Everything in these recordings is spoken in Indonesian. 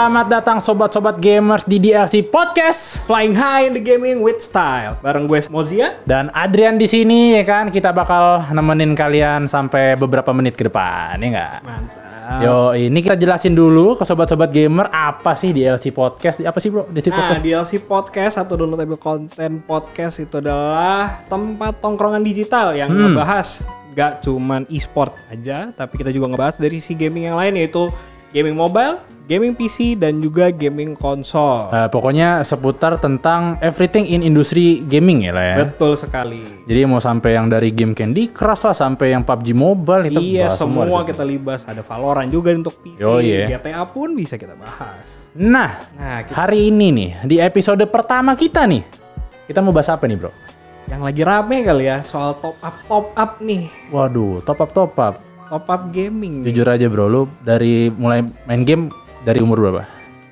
Selamat datang sobat-sobat gamers di DLC Podcast Flying High in the Gaming with Style. Bareng gue Mozia. dan Adrian di sini ya kan kita bakal nemenin kalian sampai beberapa menit ke depan ya enggak? Mantap. Yo, ini kita jelasin dulu ke sobat-sobat gamer apa sih DLC Podcast? Apa sih, Bro? DLC Nah, Podcast. DLC Podcast atau downloadable content podcast itu adalah tempat tongkrongan digital yang Hmm. ngebahas gak cuman e-sport aja, tapi kita juga ngebahas dari si gaming yang lain yaitu gaming mobile, gaming PC, dan juga gaming konsol. Eh, pokoknya seputar tentang everything in industri gaming ya lah ya. Betul sekali. Jadi mau sampai yang dari game Candy Crush lah sampai yang PUBG Mobile kita Iya, semua, situ. kita libas. Ada Valorant juga untuk PC, Yo, iya. GTA pun bisa kita bahas. Nah, Nah, kita hari ini nih di episode pertama kita nih kita mau bahas apa nih, Bro? yang lagi rame kali ya soal top up top up nih Waduh, top up top up. Top up gaming nih. Jujur aja, Bro, lu dari mulai main game dari umur berapa?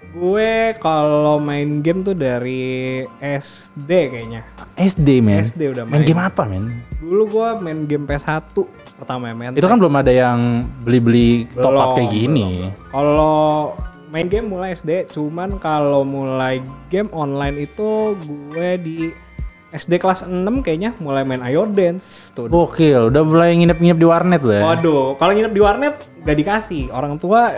gue kalau main game tuh dari SD kayaknya SD, men. SD udah Main main. game apa, men? dulu gue main game PS1 pertama ya main Itu kan belum ada yang beli-beli top up kayak gini. kalau main game mulai SD cuman kalau mulai game online itu gue di SD kelas 6 kayaknya mulai main Ayo Dance tuh Gokil, udah mulai nginep-nginep di warnet lo ya. Waduh, kalau nginep di warnet gak dikasih. Orang tua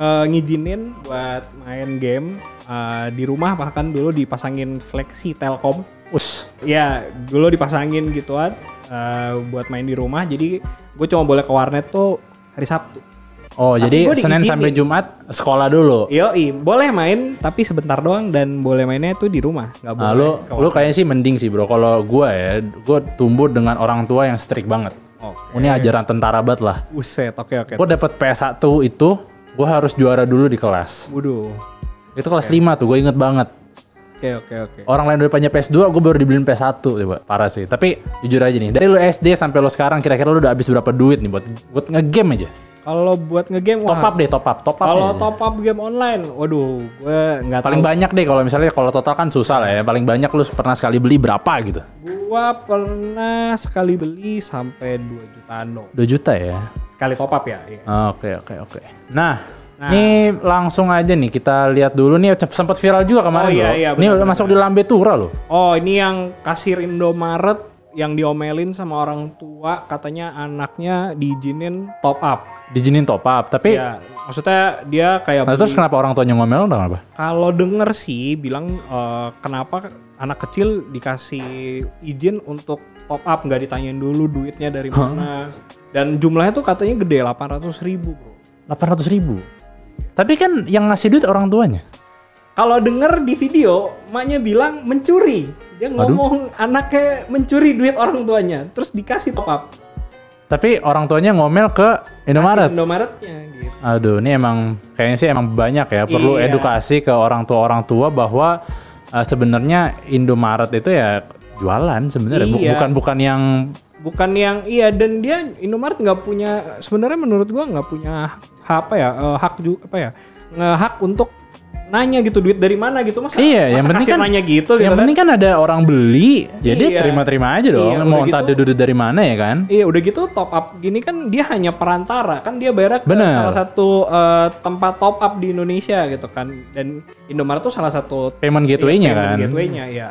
eh, ngizinin buat main game eh, di rumah bahkan dulu dipasangin flexi Telkom. Us. Ya, dulu dipasangin gituan eh, buat main di rumah. Jadi gue cuma boleh ke warnet tuh hari Sabtu. Oh, Tapi jadi Senin sampai Jumat sekolah dulu. Yoi, boleh main tapi sebentar doang dan boleh mainnya tuh di rumah. Gak boleh. Nah, lu lu kayaknya sih mending sih, Bro. Kalau gua ya, gua tumbuh dengan orang tua yang strict banget. Oke. Ini ajaran tentara banget lah. Buset, oke oke. Gua dapet PS1 itu, gua harus juara dulu di kelas. Waduh. Itu kelas 5 tuh, gue inget banget. Oke oke oke. Orang lain udah punya PS2, gue baru dibeliin PS1 coba. Parah sih. Tapi jujur aja nih, dari lu SD sampai lu sekarang kira-kira lu udah habis berapa duit nih buat buat ngegame aja? Kalau buat ngegame Top wah, up deh, top up, top up. Kalau top up game online, waduh, gue nggak paling tahu. banyak deh kalau misalnya kalau total kan susah lah ya. Paling banyak lu pernah sekali beli berapa gitu? Gua pernah sekali beli sampai 2 jutaan dong. 2 juta ya. Sekali top up ya. iya. Oke oke oke. Nah, Nah. ini langsung aja nih kita lihat dulu nih sempat viral juga kemarin Oh, iya, iya, ini udah masuk di Lambe Tura loh. Oh, ini yang kasir Indomaret yang diomelin sama orang tua katanya anaknya diizinin top up. Dijinin top up, tapi Ya, maksudnya dia kayak nah, terus kenapa orang tuanya ngomel dong apa? kalau denger sih bilang eh, kenapa anak kecil dikasih izin untuk top up nggak ditanyain dulu duitnya dari mana dan jumlahnya tuh katanya gede 800 ribu bro 800 ribu. Tapi kan yang ngasih duit orang tuanya. kalau denger di video maknya bilang mencuri dia Aduh. ngomong anaknya mencuri duit orang tuanya terus dikasih top up Tapi orang tuanya ngomel ke Indomaret. Kasih Indomaretnya gitu Aduh, ini emang kayaknya sih emang banyak ya. Perlu Iya. edukasi ke orang tua orang tua bahwa uh, sebenarnya Indomaret itu ya jualan sebenarnya, Iya. bukan bukan yang bukan yang iya dan dia Indomaret nggak punya sebenarnya menurut gua nggak punya hak apa ya eh, hak juga apa ya ngehak untuk nanya gitu duit dari mana gitu masa Iya, yang masa penting kasir kan- nanya gitu yang gitu kan penting kan ada orang beli, jadi Iya. terima-terima aja dong. Iya, Mau udah entah gitu- duit dari mana ya kan? Iya udah gitu top up gini kan dia hanya perantara kan dia bayar ke Bener. salah satu eh, tempat top up di Indonesia gitu kan dan Indomaret tuh salah satu Payment gateway-nya iya, kan. payment gateway-nya ya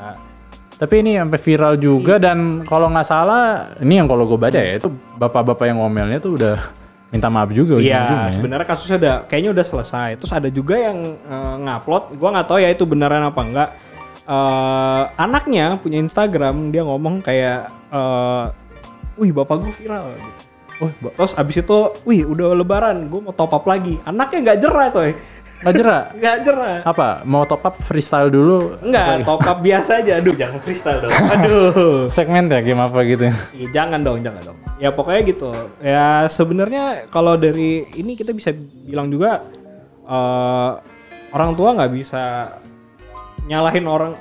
Tapi ini sampai viral juga Iya. dan kalau nggak salah, ini yang kalau gue baca ya itu bapak-bapak yang ngomelnya tuh udah minta maaf juga Iya, ujung-ujungnya. sebenarnya kasusnya udah kayaknya udah selesai. Terus ada juga yang eh, ngupload, gua nggak tahu ya itu beneran apa enggak. Eh, anaknya punya Instagram, dia ngomong kayak, eh, "Wih, bapak gue viral." gitu. Oh, Terus abis itu, "Wih, udah lebaran, gue mau top up lagi." Anaknya nggak jerah, coy. Nggak jerak. Nggak jerah. Apa? Mau top up freestyle dulu? Enggak, top up biasa aja. Aduh, jangan freestyle dong. Aduh. Segmen ya game apa gitu? Iya, jangan dong, jangan dong. Ya pokoknya gitu. Ya sebenarnya kalau dari ini kita bisa bilang juga eh, orang tua nggak bisa nyalahin orang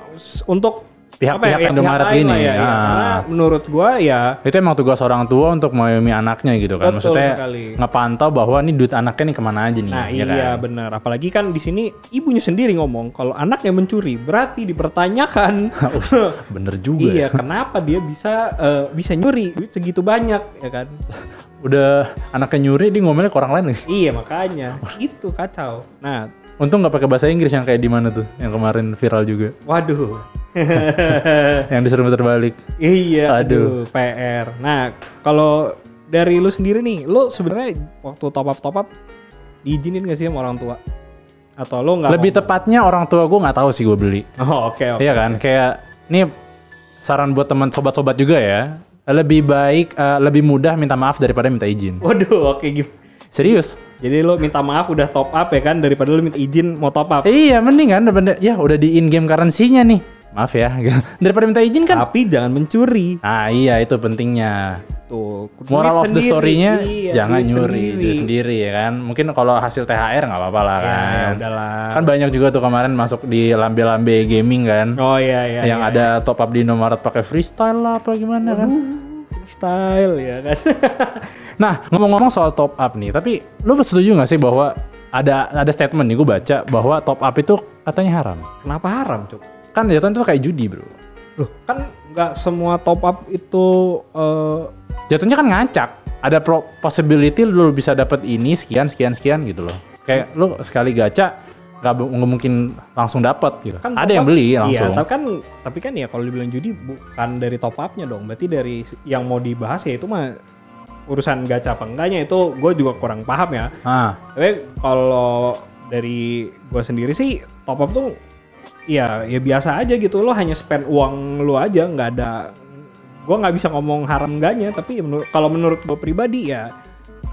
untuk Pihak-pihak apa ya, ya, Indomaret pihak lah ya, ya. Ah. Karena menurut gua ya Itu emang tugas orang tua untuk mengayomi anaknya gitu kan. Betul Maksudnya sekali. ngepantau bahwa ini duit anaknya nih ke mana aja nih. Nah ya iya kan? benar. Apalagi kan di sini ibunya sendiri ngomong kalau anaknya mencuri berarti dipertanyakan. Bener juga. iya ya. kenapa dia bisa eh, bisa nyuri duit segitu banyak ya kan? Udah anaknya nyuri dia ngomelnya ke orang lain nih. Iya makanya itu kacau. Nah Untung nggak pakai bahasa Inggris yang kayak di mana tuh, yang kemarin viral juga, Waduh. yang disuruh muter balik. iya, Aduh. aduh, PR. Nah, kalau dari lu sendiri nih, lu sebenarnya waktu top up top up diizinin gak sih sama orang tua? Atau lu nggak? Lebih tepatnya orang tua gue nggak tahu sih gue beli. Oh, oke oke. Iya kan, kayak ini saran buat teman sobat-sobat juga ya. Lebih baik, eh, lebih mudah minta maaf daripada minta izin. Waduh, oke gim. Serius? Jadi lu minta maaf udah top up ya kan daripada lu minta izin mau top up. Iya, mending kan ya udah di in game currency-nya nih. Maaf ya, daripada minta izin kan. Tapi jangan mencuri. Ah iya itu pentingnya. Tuh, Moral of the sendiri. story-nya Iya, jangan nyuri sendiri. diri sendiri ya kan. Mungkin kalau hasil THR nggak apa-apa lah Ya, kan. ya udahlah. Kan banyak juga tuh kemarin masuk di lambe-lambe gaming kan. Oh iya iya. yang iya. ada top up di Indomaret pakai freestyle lah apa gimana kan. style ya kan. Nah, ngomong-ngomong soal top up nih, tapi lu setuju nggak sih bahwa ada ada statement nih gue baca bahwa top up itu katanya haram. Kenapa haram, Cuk? Kan jatuhnya itu kayak judi, Bro. Loh, kan nggak semua top up itu eh, Jatuhnya kan ngacak. Ada pro possibility lu bisa dapat ini sekian sekian sekian gitu loh. Kayak lu sekali gacha nggak mungkin langsung dapat gitu. kan ada yang up- beli Iya, langsung. tapi kan tapi kan ya kalau dibilang judi bukan dari top upnya dong. Berarti dari yang mau dibahas ya itu mah urusan gacha apa enggaknya itu gue juga kurang paham ya. Ah, Tapi kalau dari gue sendiri sih top up tuh ya ya biasa aja gitu lo hanya spend uang lo aja nggak ada gue nggak bisa ngomong haram enggaknya tapi ya menur- kalau menurut gue pribadi ya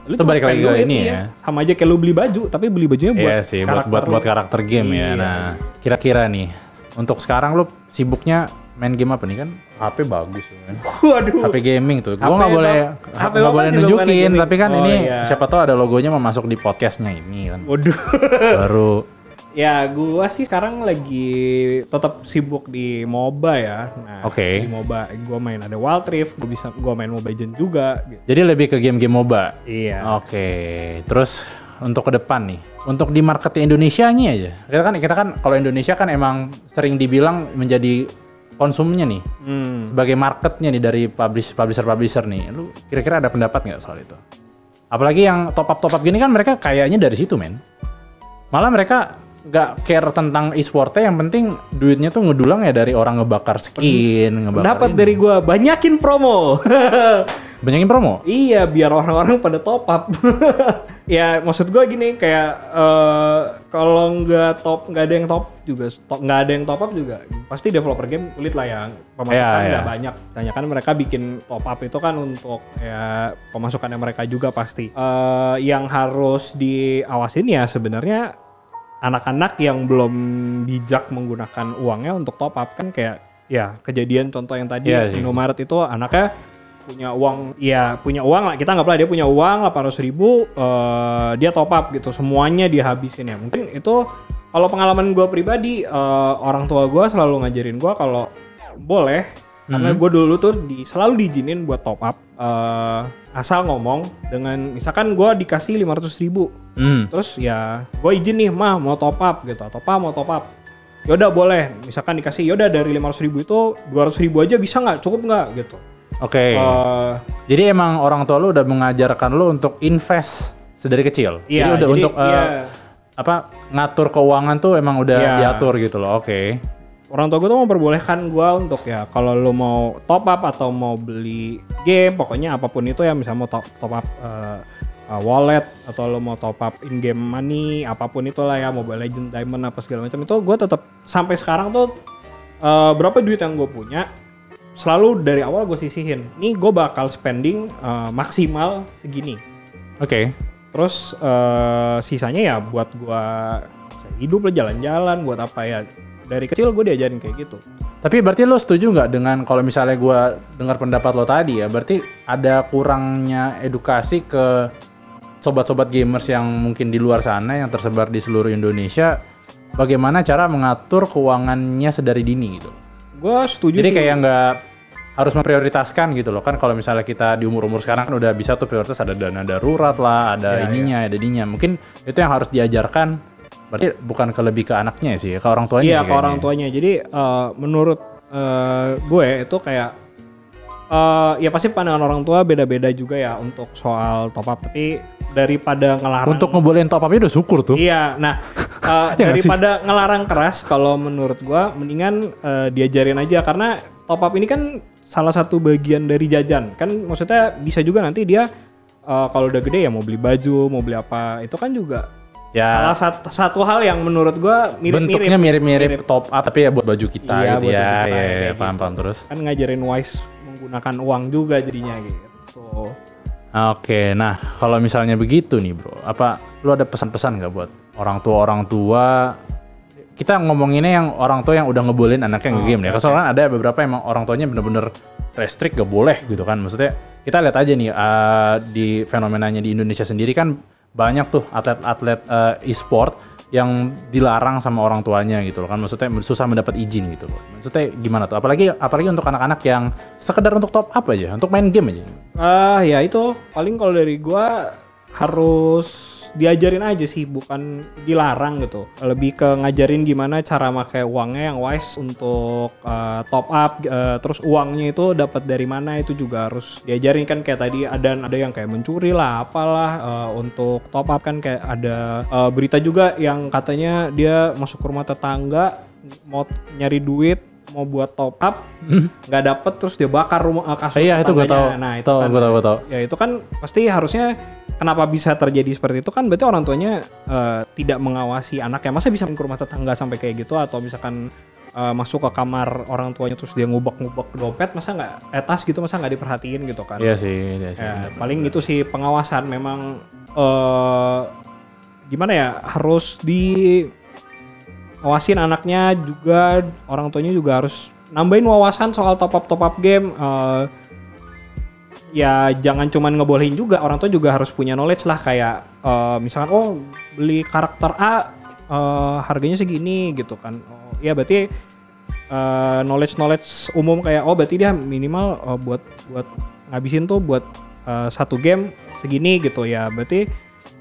lu Itu balik lagi ke ini iya. ya. sama aja kayak lu beli baju tapi beli bajunya buat iya sih buat karakter buat buat karakter game ya. Iya. Nah, kira-kira nih untuk sekarang lu sibuknya main game apa nih kan? HP bagus kan. waduh HP gaming tuh. Gua HP nggak boleh nggak boleh nunjukin, tapi kan Oh, ini iya. siapa tahu ada logonya mau masuk di podcastnya ini kan. waduh Baru ya gua sih sekarang lagi tetap sibuk di MOBA ya nah Oke. di MOBA gua main ada Wild Rift gua bisa gua main Mobile Legends juga gitu. jadi lebih ke game-game MOBA. iya Oke, terus untuk ke depan nih, untuk di market Indonesia nya aja. Kita kan kita kan kalau Indonesia kan emang sering dibilang menjadi konsumnya nih Hmm. sebagai marketnya nih dari publish publisher publisher nih. Lu kira-kira ada pendapat nggak soal itu? Apalagi yang top up top up gini kan mereka kayaknya dari situ men. Malah mereka nggak care tentang e-sportnya yang penting duitnya tuh ngedulang ya dari orang ngebakar skin, ngebakar ini. dari gua banyakin promo. banyakin promo. iya, biar orang-orang pada top up. ya, maksud gua gini kayak eh, kalau nggak top nggak ada yang top juga nggak ada yang top up juga pasti developer game kulit lah ya pemasukan Iya, nggak iya. banyak tanyakan mereka bikin top up itu kan untuk ya pemasukannya mereka juga pasti Eh, yang harus diawasin ya sebenarnya anak-anak yang belum bijak menggunakan uangnya untuk top up kan kayak ya kejadian contoh yang tadi Iya sih. Indomaret itu anaknya punya uang ya punya uang lah kita anggaplah dia punya uang 800 ribu eh, dia top up gitu semuanya dia habisin ya mungkin itu kalau pengalaman gue pribadi eh, orang tua gue selalu ngajarin gue kalau boleh karena Mhm. gue dulu tuh di, selalu diizinin buat top up eh, asal ngomong dengan misalkan gue dikasih 500 ribu Hmm. terus ya gue izin nih mah mau top up gitu atau apa mau top up yaudah boleh misalkan dikasih yaudah dari 500 ribu itu 200 ribu aja bisa nggak cukup nggak gitu Oke. Eh, Jadi emang orang tua lu udah mengajarkan lu untuk invest sedari kecil. Iya, jadi udah jadi, untuk eh, iya. apa ngatur keuangan tuh emang udah Iya. diatur gitu loh. Oke. Orang tua gue tuh memperbolehkan gue untuk ya kalau lo mau top up atau mau beli game pokoknya apa pun itu ya misalnya mau top, top up eh, eh, wallet atau lo mau top up in game money apa pun itulah ya Mobile Legend Diamond apa segala macam itu gue tetap sampai sekarang tuh eh, berapa duit yang gue punya selalu dari awal gue sisihin nih gue bakal spending eh, maksimal segini Oke. terus eh, sisanya ya buat gua hidup lah jalan-jalan buat apa ya dari kecil gue diajarin kayak gitu Tapi berarti lo setuju nggak dengan kalau misalnya gua dengar pendapat lo tadi ya, berarti ada kurangnya edukasi ke sobat-sobat gamers yang mungkin di luar sana yang tersebar di seluruh Indonesia, bagaimana cara mengatur keuangannya sedari dini gitu. gue setuju Jadi sih. kayak nggak harus memprioritaskan gitu loh kan kalau misalnya kita di umur-umur sekarang kan udah bisa tuh prioritas ada dana darurat lah, ada Iya, ininya, ada ininya. Mungkin itu yang harus diajarkan. Berarti bukan ke lebih ke anaknya sih, ke orang tuanya iya sih ke orang kayaknya. tuanya jadi eh, menurut eh, gue itu kayak eh, ya pasti pandangan orang tua beda-beda juga ya untuk soal top up tapi daripada ngelarang Untuk ngebolehin top up udah syukur tuh. Iya, nah Uh, Ya sih? daripada ngelarang keras kalau menurut gua mendingan uh, diajarin aja karena top up ini kan salah satu bagian dari jajan kan maksudnya bisa juga nanti dia uh, kalau udah gede ya mau beli baju mau beli apa itu kan juga Ya salah satu, satu hal yang menurut gua mirip-mirip bentuknya mirip-mirip top up tapi ya buat baju kita Iya, gitu buat ya. baju kita, Ya, ya, ya, gitu. paham paham terus. kan ngajarin wise menggunakan uang juga jadinya gitu Oke, nah kalau misalnya begitu nih bro, apa lu ada pesan-pesan nggak buat orang tua orang tua? Kita ngomonginnya yang orang tua yang udah ngebolehin anaknya Oh, nge-game ya. oke, Soalnya ada beberapa emang orang tuanya bener-bener restrict gak boleh gitu kan. Maksudnya kita lihat aja nih eh, di fenomenanya di Indonesia sendiri kan banyak tuh atlet-atlet eh, e-sport yang dilarang sama orang tuanya gitu loh kan. Maksudnya susah mendapat izin gitu loh. Maksudnya gimana tuh? Apalagi apalagi untuk anak-anak yang sekedar untuk top up aja untuk main game aja. Ah ya itu. Paling kalau dari gua harus diajarin aja sih bukan dilarang gitu. Lebih ke ngajarin gimana cara pakai uangnya yang wise untuk eh, top up eh, terus uangnya itu dapat dari mana itu juga harus diajarin. Kan kayak tadi ada ada yang kayak mencuri lah apalah eh, untuk top up kan kayak ada eh, berita juga yang katanya dia masuk ke rumah tetangga mau nyari duit mau buat top up nggak dapet terus dia bakar rumah eh, kasur iya itu gue tahu. Tetangganya. nah itu tahu kan gue tahu gue tahu. Ya itu kan pasti harusnya kenapa bisa terjadi seperti itu kan berarti orang tuanya eh, tidak mengawasi anaknya. Masa bisa ke rumah tetangga sampai kayak gitu atau misalkan eh, masuk ke kamar orang tuanya terus dia ngubek-ngubek dompet masa nggak eh, tas gitu masa nggak diperhatiin gitu kan? Iya sih, iya sih. Ya, benar, paling itu sih pengawasan memang eh gimana ya harus di awasin anaknya juga orang tuanya juga harus nambahin wawasan soal top up top up game eh, ya jangan cuman ngebolehin juga orang tua juga harus punya knowledge lah kayak eh, misalkan oh beli karakter A eh, harganya segini gitu kan. Oh, ya berarti eh, knowledge knowledge umum kayak oh berarti dia minimal eh, buat buat ngabisin tuh buat eh, satu game segini gitu ya. Berarti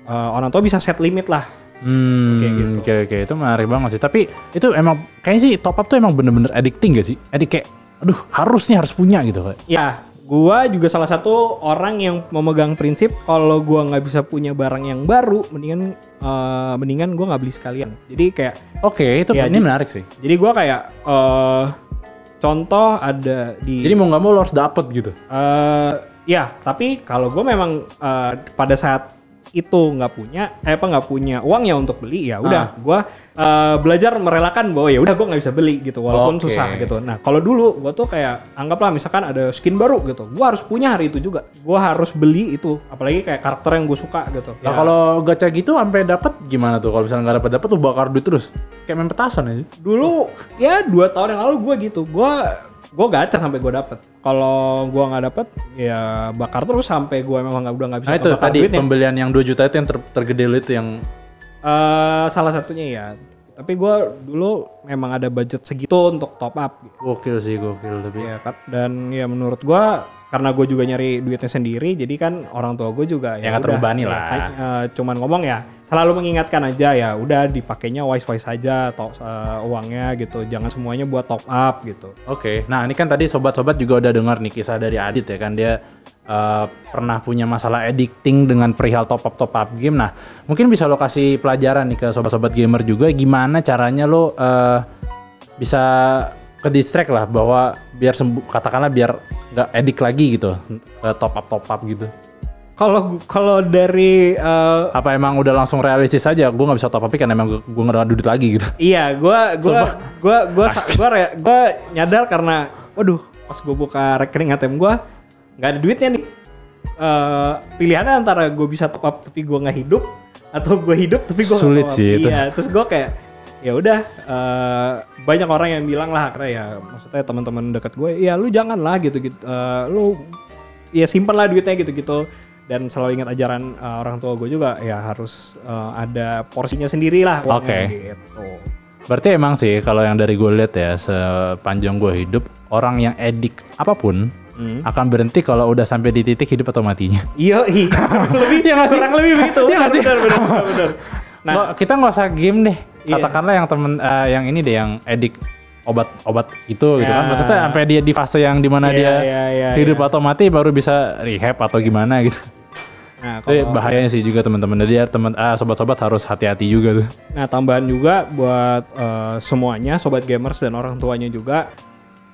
eh, orang tua bisa set limit lah Hmm, Kayak gitu. oke oke itu menarik banget sih. Tapi itu emang kayaknya sih top up tuh emang bener-bener addicting gak sih? Edik kayak, aduh harus nih harus punya gitu. kayak. Ya, gua juga salah satu orang yang memegang prinsip kalau gua nggak bisa punya barang yang baru, mendingan eh, mendingan gua nggak beli sekalian. Jadi kayak, Oke itu Ya, ini menarik sih. jadi gua kayak eh contoh ada di, Jadi mau nggak mau lo harus dapet gitu. eh ya, tapi kalau gua memang eh, pada saat itu nggak punya, eh apa nggak punya uangnya untuk beli, ya udah, Ah. gua eh, belajar merelakan bahwa ya udah gua nggak bisa beli gitu, walaupun Oke. susah gitu. Nah kalau dulu gua tuh kayak anggaplah misalkan ada skin baru gitu, gua harus punya hari itu juga, gua harus beli itu, apalagi kayak karakter yang gue suka gitu. Nah Ya, kalau gacha gitu sampai dapet gimana tuh? Kalau misalnya nggak dapet dapet tuh bakar duit terus. Kayak main petasan aja. dulu ya dua tahun yang lalu gue gitu, gua gue gacha sampai gue dapet. Kalau gua nggak dapet, ya bakar terus sampai gue memang nggak udah nggak bisa Nah itu tadi duitnya. pembelian yang 2 juta itu yang ter- tergede lo itu yang Eh, salah satunya ya. Tapi gua dulu memang ada budget segitu untuk top up. Gitu. gokil sih gokil tapi. Ya, dan ya menurut gua karena gue juga nyari duitnya sendiri, jadi kan orang tua gue juga Ya, nggak terbebani ya, lah. kayak, eh, cuman ngomong ya, selalu mengingatkan aja ya, udah dipakainya wise wise aja, top eh, uangnya gitu, jangan semuanya buat top up gitu. Oke, nah ini kan tadi sobat-sobat juga udah dengar nih kisah dari Adit ya kan dia eh, pernah punya masalah addicting dengan perihal top up top up game. Nah mungkin bisa lo kasih pelajaran nih ke sobat-sobat gamer juga gimana caranya lo eh, bisa ke distract lah bahwa biar sembuh katakanlah biar nggak addict lagi gitu ke top up top up gitu. Kalau kalau dari eh, Apa emang udah langsung realistis aja? Gue nggak bisa top up karena emang gue nggak ada duit lagi gitu. Iya, Sumpah. gua gua gua gua, gua nyadar karena waduh, pas gua buka rekening ATM gua nggak ada duitnya nih. Eh pilihannya antara gue bisa top up tapi gua nggak hidup atau gue hidup tapi nggak Sulit sih itu. Iya, terus gua kayak ya udah eh, banyak orang yang bilang lah karena ya maksudnya teman-teman dekat gue ya lu jangan lah gitu gitu lu ya simpan lah duitnya gitu gitu dan selalu ingat ajaran eh, orang tua gue juga ya harus eh, ada porsinya sendiri lah Oke. gitu. Berarti emang sih kalau yang dari gue lihat ya sepanjang gue hidup orang yang edik apa pun Hmm. akan berhenti kalau udah sampai di titik hidup atau matinya. Iya, iya. lebih Iya nggak sih? kurang lebih begitu. Iya nggak sih? Benar, benar, benar. Nah, kita nggak usah game deh. Iya. Katakanlah yang temen eh, yang ini deh yang edik obat-obat itu gitu Ya. kan. Maksudnya sampai dia di fase yang di mana Iya, dia iya, iya, hidup iya. atau mati baru bisa rehab atau gimana gitu. Nah, Itu kalau bahayanya sih juga teman-teman. Jadi ya teman ah, sobat-sobat harus hati-hati juga tuh. Nah, tambahan juga buat eh, semuanya, sobat gamers dan orang tuanya juga.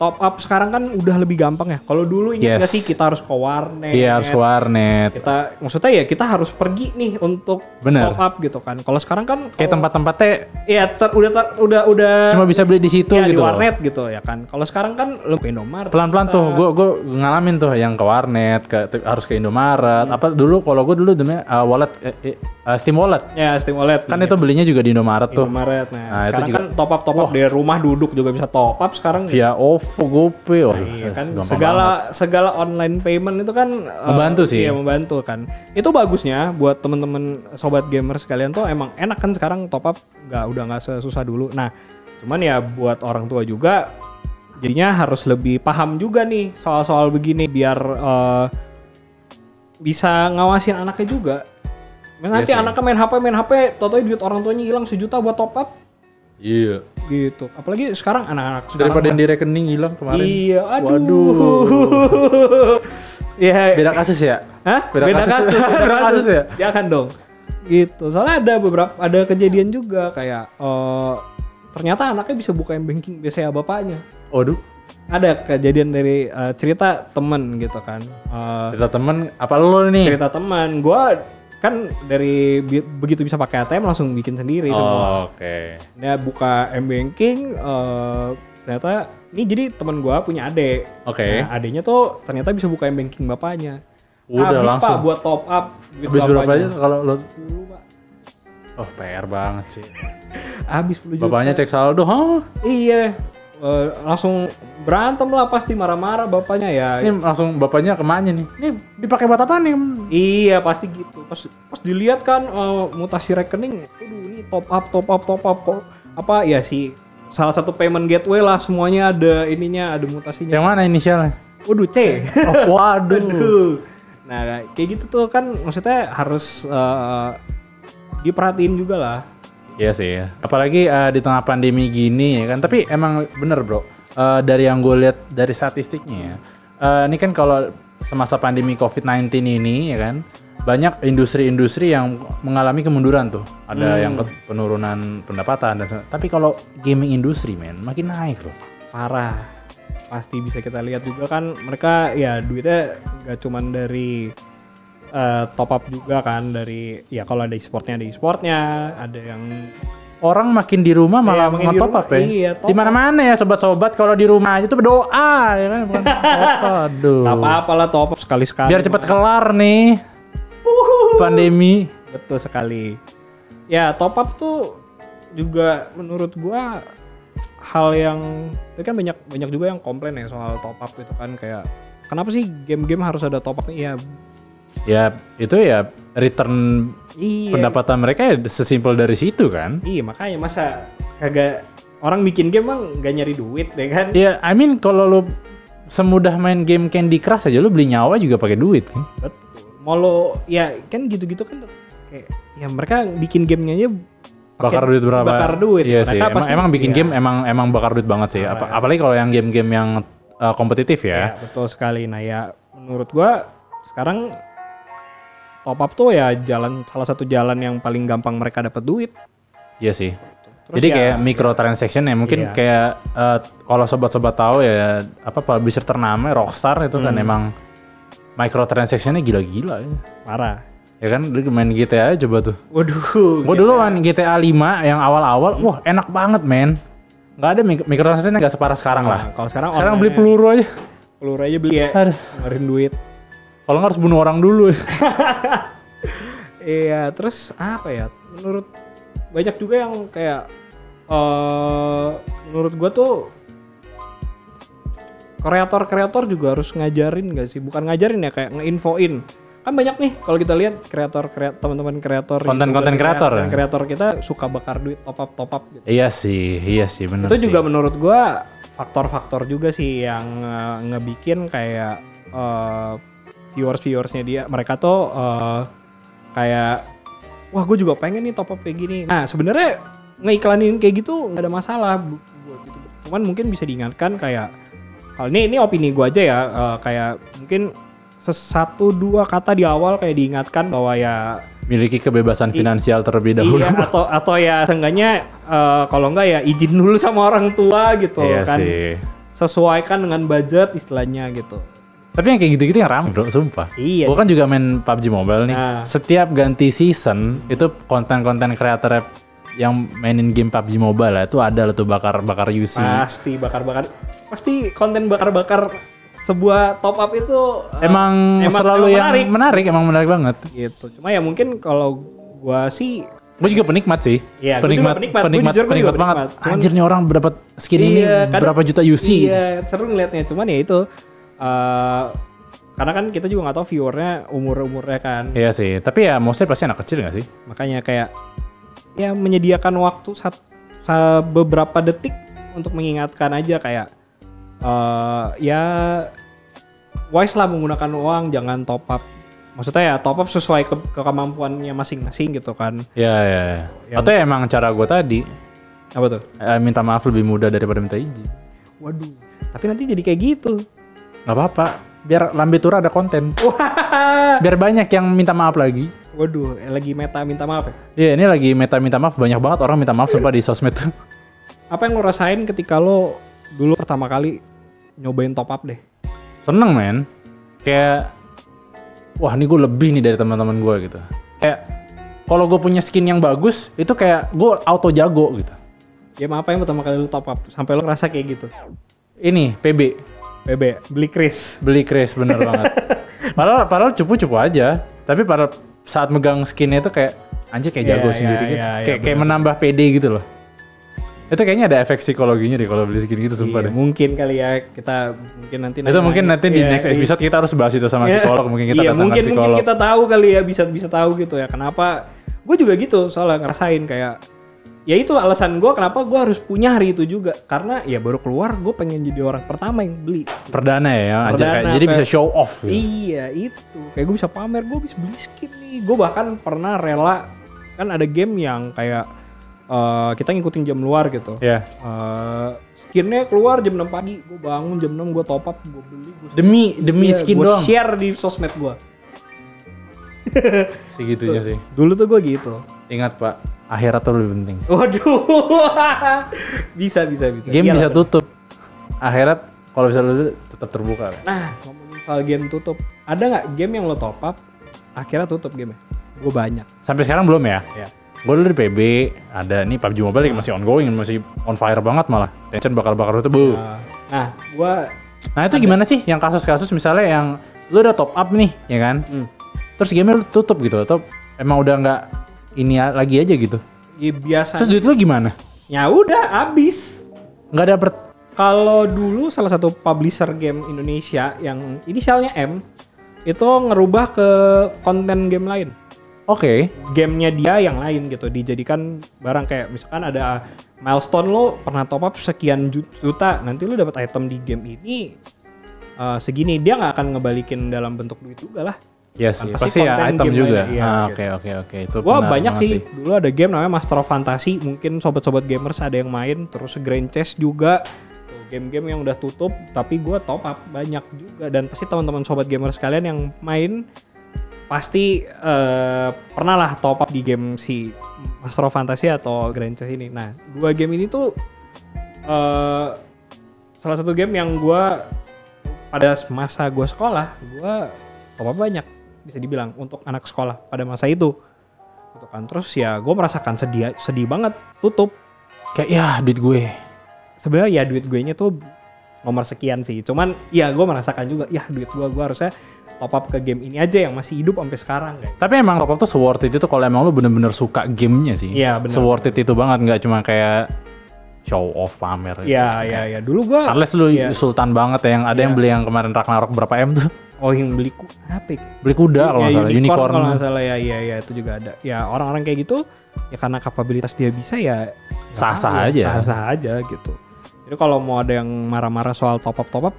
Top up sekarang kan udah lebih gampang ya. Kalau dulu ingat Yes. nggak sih kita harus ke warnet. Iya harus ke warnet. Kita maksudnya ya kita harus pergi nih untuk Bener. top up gitu kan. Kalau sekarang kan Kayak tempat-tempatnya Iya, ter- udah ter- udah udah cuma bisa beli di situ ya, gitu di loh. warnet gitu ya kan. Kalau sekarang kan lu ke Indomaret. Pelan-pelan tuh, gue gue ngalamin tuh yang ke warnet, ke harus ke Indomaret. Hmm. Apa dulu kalau gue dulu namanya uh, wallet, eh, eh, uh, Steam Wallet. Ya, Steam Wallet. Kan itu belinya juga di Indomaret tuh. Indomaret. Nah, Nah, itu juga- kan top up top up dari rumah duduk juga bisa top up sekarang. Via OVO, GoPay, oh, Iya kan gampang segala banget. segala online payment itu kan eh, Membantu sih. Iya membantu kan. Itu bagusnya buat temen-temen sobat gamer sekalian tuh emang enak kan sekarang top up nggak udah nggak sesusah dulu. Nah cuman ya buat orang tua juga jadinya harus lebih paham juga nih soal-soal begini biar eh, bisa ngawasin anaknya juga. Nanti Iya sih. anaknya main HP main HP, tau duit orang tuanya hilang sejuta buat top up Iya. gitu. Apalagi sekarang anak-anak sekarang Daripada yang di rekening hilang kemarin. Iya, aduh. Waduh. Iya. Beda kasus ya? Hah? Beda kasus. Beda kasus ya? Jangan dong. Gitu. Soalnya ada beberapa ada kejadian juga kayak eh ternyata anaknya bisa buka yang banking biasanya bapaknya. Waduh. Ada kejadian dari eh, cerita temen gitu kan. Eh, Cerita temen, apa lo nih? cerita teman. Gua kan dari bi- begitu bisa pakai ATM langsung bikin sendiri semua. Oh, Oke. Dia buka m banking eh ternyata ini jadi teman gua punya adik. Oke. Nah, adiknya tuh ternyata bisa buka m banking bapaknya. Udah Habis, langsung. Pak buat top up duit Habis berapa aja kalau lo? 10, Pak. Oh PR banget sih. Habis 10 juta. Bapaknya cek saldo, hah? Iya. Eh, langsung berantem lah pasti marah-marah bapaknya ya. Ini langsung bapaknya ke mana nih? Ini dipakai buat apa nih? Iya pasti gitu. Pas pas dilihat kan eh, mutasi rekening, aduh ini top up top up top up kok apa ya sih salah satu payment gateway lah semuanya ada ininya ada mutasinya. Yang mana inisialnya? Waduh C. Oh, waduh. Aduh. Nah kayak gitu tuh kan maksudnya harus eh, diperhatiin juga lah. Iya sih. Apalagi eh, di tengah pandemi gini ya kan. Tapi emang bener bro. Eh, dari yang gue lihat dari statistiknya ya. eh, ini kan kalau semasa pandemi COVID-19 ini ya kan. Banyak industri-industri yang mengalami kemunduran tuh. Ada yang ke- penurunan pendapatan dan Tapi kalau gaming industri men makin naik loh. parah pasti bisa kita lihat juga kan mereka ya duitnya nggak cuman dari eh, top up juga kan dari ya kalau ada e-sportnya ada e-sportnya ada yang Orang makin di rumah malah Iya, di nge-top rumah, up ya. iya, top di mana-mana ya sobat-sobat kalau di rumah aja tuh berdoa ya kan bukan. Aduh. apa-apa lah top up sekali-sekali Biar cepet kelar nih pandemi. betul sekali ya top up tuh juga menurut gua hal yang itu kan banyak banyak juga yang komplain ya soal top up gitu kan kayak kenapa sih game-game harus ada top up ya Ya itu ya return iya pendapatan mereka ya sesimpel dari situ kan. Iya makanya masa kagak orang bikin game emang nggak nyari duit ya kan? Ya I mean kalau lu semudah main game Candy Crush aja lu beli nyawa juga pakai duit kan. Betul. Mau lo ya kan gitu-gitu kan kayak ya mereka bikin gamenya aja Bakar duit berapa? Bakar duit. Iya sih. Emang, emang bikin iya. game emang emang bakar duit banget sih. Apa- apalagi kalau yang game-game yang uh, kompetitif Ya, ya. betul sekali. Nah ya menurut gua sekarang top up tuh ya jalan salah satu jalan yang paling gampang mereka dapat duit. Iya sih. Terus Jadi ya- kayak microtransaction ya mungkin Iya. kayak eh, kalau sobat-sobat tahu ya apa publisher ternama Rockstar itu kan Hmm. emang microtransactionnya gila-gila ya. Parah. Ya kan lu main GTA coba tuh. Waduh. Gue dulu main GTA 5 yang awal-awal, wah enak banget men. Nggak ada mic- microtransaction nggak separah sekarang lah. Nah, kalau sekarang Sekarang beli peluru aja. peluru aja beli ya. Aduh. Duit. Kalau nggak harus bunuh orang dulu. Iya, terus apa ya? Menurut banyak juga yang kayak eh menurut gua tuh kreator-kreator juga harus ngajarin gak sih? Bukan ngajarin ya, kayak ngeinfoin. Kan banyak nih kalau kita lihat kreator kreator teman-teman kreator Konten-konten kreator ya? kreator kita suka bakar duit top up top up gitu. iya sih, iya sih bener Itu sih. juga menurut gua faktor-faktor juga sih yang eh, ngebikin kayak eh, viewers-viewersnya dia mereka tuh eh, kayak wah gue juga pengen nih top up kayak gini. Nah sebenarnya ngeiklanin kayak gitu nggak ada masalah bu- buat gitu. Cuman mungkin bisa diingatkan kayak kalau ini ini opini gue aja ya eh, kayak mungkin satu dua kata di awal kayak diingatkan bahwa ya Miliki kebebasan finansial terlebih dahulu. iya atau atau ya seenggaknya eh, kalau enggak ya izin dulu sama orang tua gitu Iya kan sih. sesuaikan dengan budget istilahnya gitu Tapi yang kayak gitu-gitu yang ramai bro, sumpah. Iya. Gue kan juga main PUBG Mobile nih. Nah. Setiap ganti season, itu konten-konten kreator yang mainin game PUBG Mobile lah, itu ada lah tuh bakar-bakar UC. pasti bakar-bakar pasti konten bakar-bakar sebuah top up itu eh, emang, emang- selalu emang yang menarik. menarik, emang menarik banget. gitu cuma ya mungkin kalau gua sih Gue juga penikmat sih. Iya, penikmat, penikmat. Gua penikmat, gua penikmat juga banget. penikmat. Cuman- Anjir nih orang dapat skin ini Iya, kan- berapa juta UC gitu. iya seru ngeliatnya cuman ya itu eh, karena kan kita juga nggak tahu viewernya umur umurnya kan Iya sih, tapi ya mostly pasti anak kecil gak sih? makanya kayak ya menyediakan waktu sat, sa- beberapa detik untuk mengingatkan aja kayak eh ya wise lah menggunakan uang jangan top up maksudnya ya top up sesuai ke, ke kemampuannya masing-masing gitu kan Iya, iya. iya. Yang- Atau ya emang cara gue tadi, apa tuh eh, minta maaf lebih mudah daripada minta izin. waduh tapi nanti jadi kayak gitu Gak apa-apa, biar lambe tura ada konten. wah Biar banyak yang minta maaf lagi. waduh lagi meta minta maaf ya Iya, ini lagi meta minta maaf banyak banget orang minta maaf sumpah di sosmed tuh. apa yang lo rasain ketika lo dulu pertama kali nyobain top up deh Seneng men. Kayak wah ini gue lebih nih dari teman-teman gue gitu. Kayak kalau gue punya skin yang bagus itu kayak gue auto jago gitu. game apa yang pertama kali lo top up sampai lo ngerasa kayak gitu Ini PB BB beli Chris beli Chris bener banget. Padahal padahal cupu-cupu aja. Tapi pada saat megang skinnya itu kayak anjir kayak Iya, jago iya, sendiri gitu. iya, iya, kayak kayak bener. menambah PD gitu loh. Itu kayaknya ada efek psikologinya deh kalau beli skin gitu sumpah Iya, deh. mungkin kali ya kita mungkin nanti Itu mungkin nanti di Iya, next iya. episode kita harus bahas itu sama Iya. psikolog mungkin kita iya, mungkin psikolog. mungkin kita tahu kali ya bisa bisa tahu gitu ya kenapa gue juga gitu soalnya ngerasain kayak ya itu alasan gue kenapa gue harus punya hari itu juga. Karena ya baru keluar gue pengen jadi orang pertama yang beli. Perdana ya, aja Perdana, kayak jadi bisa show off gitu. iya itu. Kayak gue bisa pamer gue bisa beli skin nih. Gue bahkan pernah rela kan ada game yang kayak eh, kita ngikutin jam luar gitu. Ya. Eh, skinnya keluar jam 6 pagi. Gue bangun jam 6 gue top up gue beli gua Demi demi Iya, skin gua doang. share di sosmed gue Segitunya sih. dulu tuh gue gitu Ingat Pak, akhirat tuh lebih penting. waduh bisa bisa bisa Game Iyalah, bisa bener. tutup. Akhirat kalau bisa lu tetap terbuka. kan? nah ngomongin soal game tutup ada nggak game yang lo top up akhirnya tutup game gue banyak Sampai sekarang belum ya? ya Gue dulu di PB, ada nih PUBG Mobile yang masih ongoing, masih on fire banget malah. Tension bakar-bakar itu, bu. Nah, nah gue Nah itu gimana sih yang kasus-kasus misalnya yang lu udah top up nih, ya kan? Hmm. Terus game lu tutup gitu, atau emang udah nggak ini lagi aja gitu? ya biasa Terus duit lu gimana? ya udah abis Nggak ada per... kalau dulu salah satu publisher game Indonesia yang inisialnya M itu ngerubah ke konten game lain. Oke, gamenya dia yang lain gitu dijadikan barang kayak misalkan ada milestone lo pernah top up sekian ju- juta nanti lo dapat item di game ini eh, segini. Dia nggak akan ngebalikin dalam bentuk duit juga lah Iya sih, Pasti pasti ya item juga. iya, Ah, gitu. Oke oke oke itu. gua benar banyak banget sih. dulu ada game namanya Master of Fantasy mungkin sobat-sobat gamers ada yang main terus Grand Chess juga game-game yang udah tutup tapi gua top up banyak juga dan pasti teman-teman sobat gamers kalian yang main pasti eh, pernah lah top up di game si Master of Fantasy atau Grand Chess ini. Nah, dua game ini tuh eh salah satu game yang gua pada masa gua sekolah, gua top up banyak bisa dibilang untuk anak sekolah pada masa itu. Gitu kan. Terus ya gue merasakan sedih sedih banget tutup. Kayak ya duit gue. Sebenarnya ya duit gue nya tuh nomor sekian sih. Cuman ya gue merasakan juga ya duit gue gue harusnya top up ke game ini aja yang masih hidup sampai sekarang kayak. Tapi emang top up tuh worth it itu kalau emang lu bener-bener suka gamenya sih. Iya, bener. worth it itu banget nggak cuma kayak show off pamer. gitu. Iya iya iya dulu gue Unless lu Iya. sultan banget ya yang ada yang Iya. beli yang kemarin Ragnarok berapa M tuh. Oh yang beli ku apa? ya? Beli kuda kalau nggak Ya, salah, unicorn. kalau nggak salah ya iya iya itu juga ada. Ya orang-orang kayak gitu ya karena kapabilitas dia bisa ya Sah-sah ya, aja. Sah-sah aja gitu. Jadi kalau mau ada yang marah-marah soal top up top up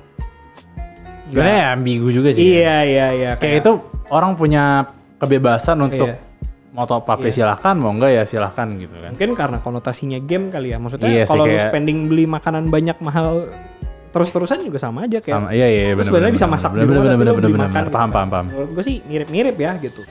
Sebenarnya ambigu juga sih. Iya iya iya. Kayak itu orang punya kebebasan untuk Iya. mau top up ya Iya. silahkan, mau enggak ya silahkan gitu kan. Mungkin karena konotasinya game kali ya. Maksudnya Iya kalau lu kayak- spending beli makanan banyak mahal terus-terusan juga sama aja kayak Sama, iya iya Lu benar. sebenarnya bisa masak benar di rumah benar tapi benar benar benar. Paham paham paham. menurut gue sih mirip-mirip ya gitu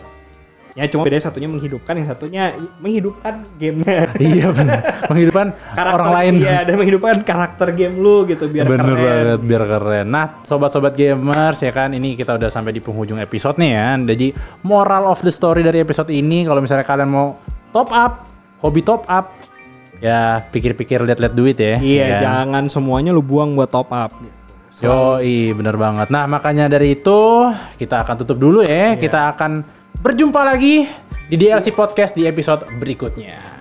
ya cuma beda satunya menghidupkan yang satunya menghidupkan gamenya iya benar. Menghidupkan karakter orang lain. iya dan menghidupkan karakter game lu gitu biar Bener keren banget, biar keren. Nah, sobat-sobat gamers ya kan, ini kita udah sampai di penghujung episode nih ya. Jadi moral of the story dari episode ini, kalau misalnya kalian mau top up, hobi top up, ya pikir-pikir lihat-lihat duit ya. iya ya kan? jangan semuanya lu buang buat top up gitu. Yo, bener banget. Nah, makanya dari itu kita akan tutup dulu ya. Kita akan berjumpa lagi di DLC Podcast di episode berikutnya.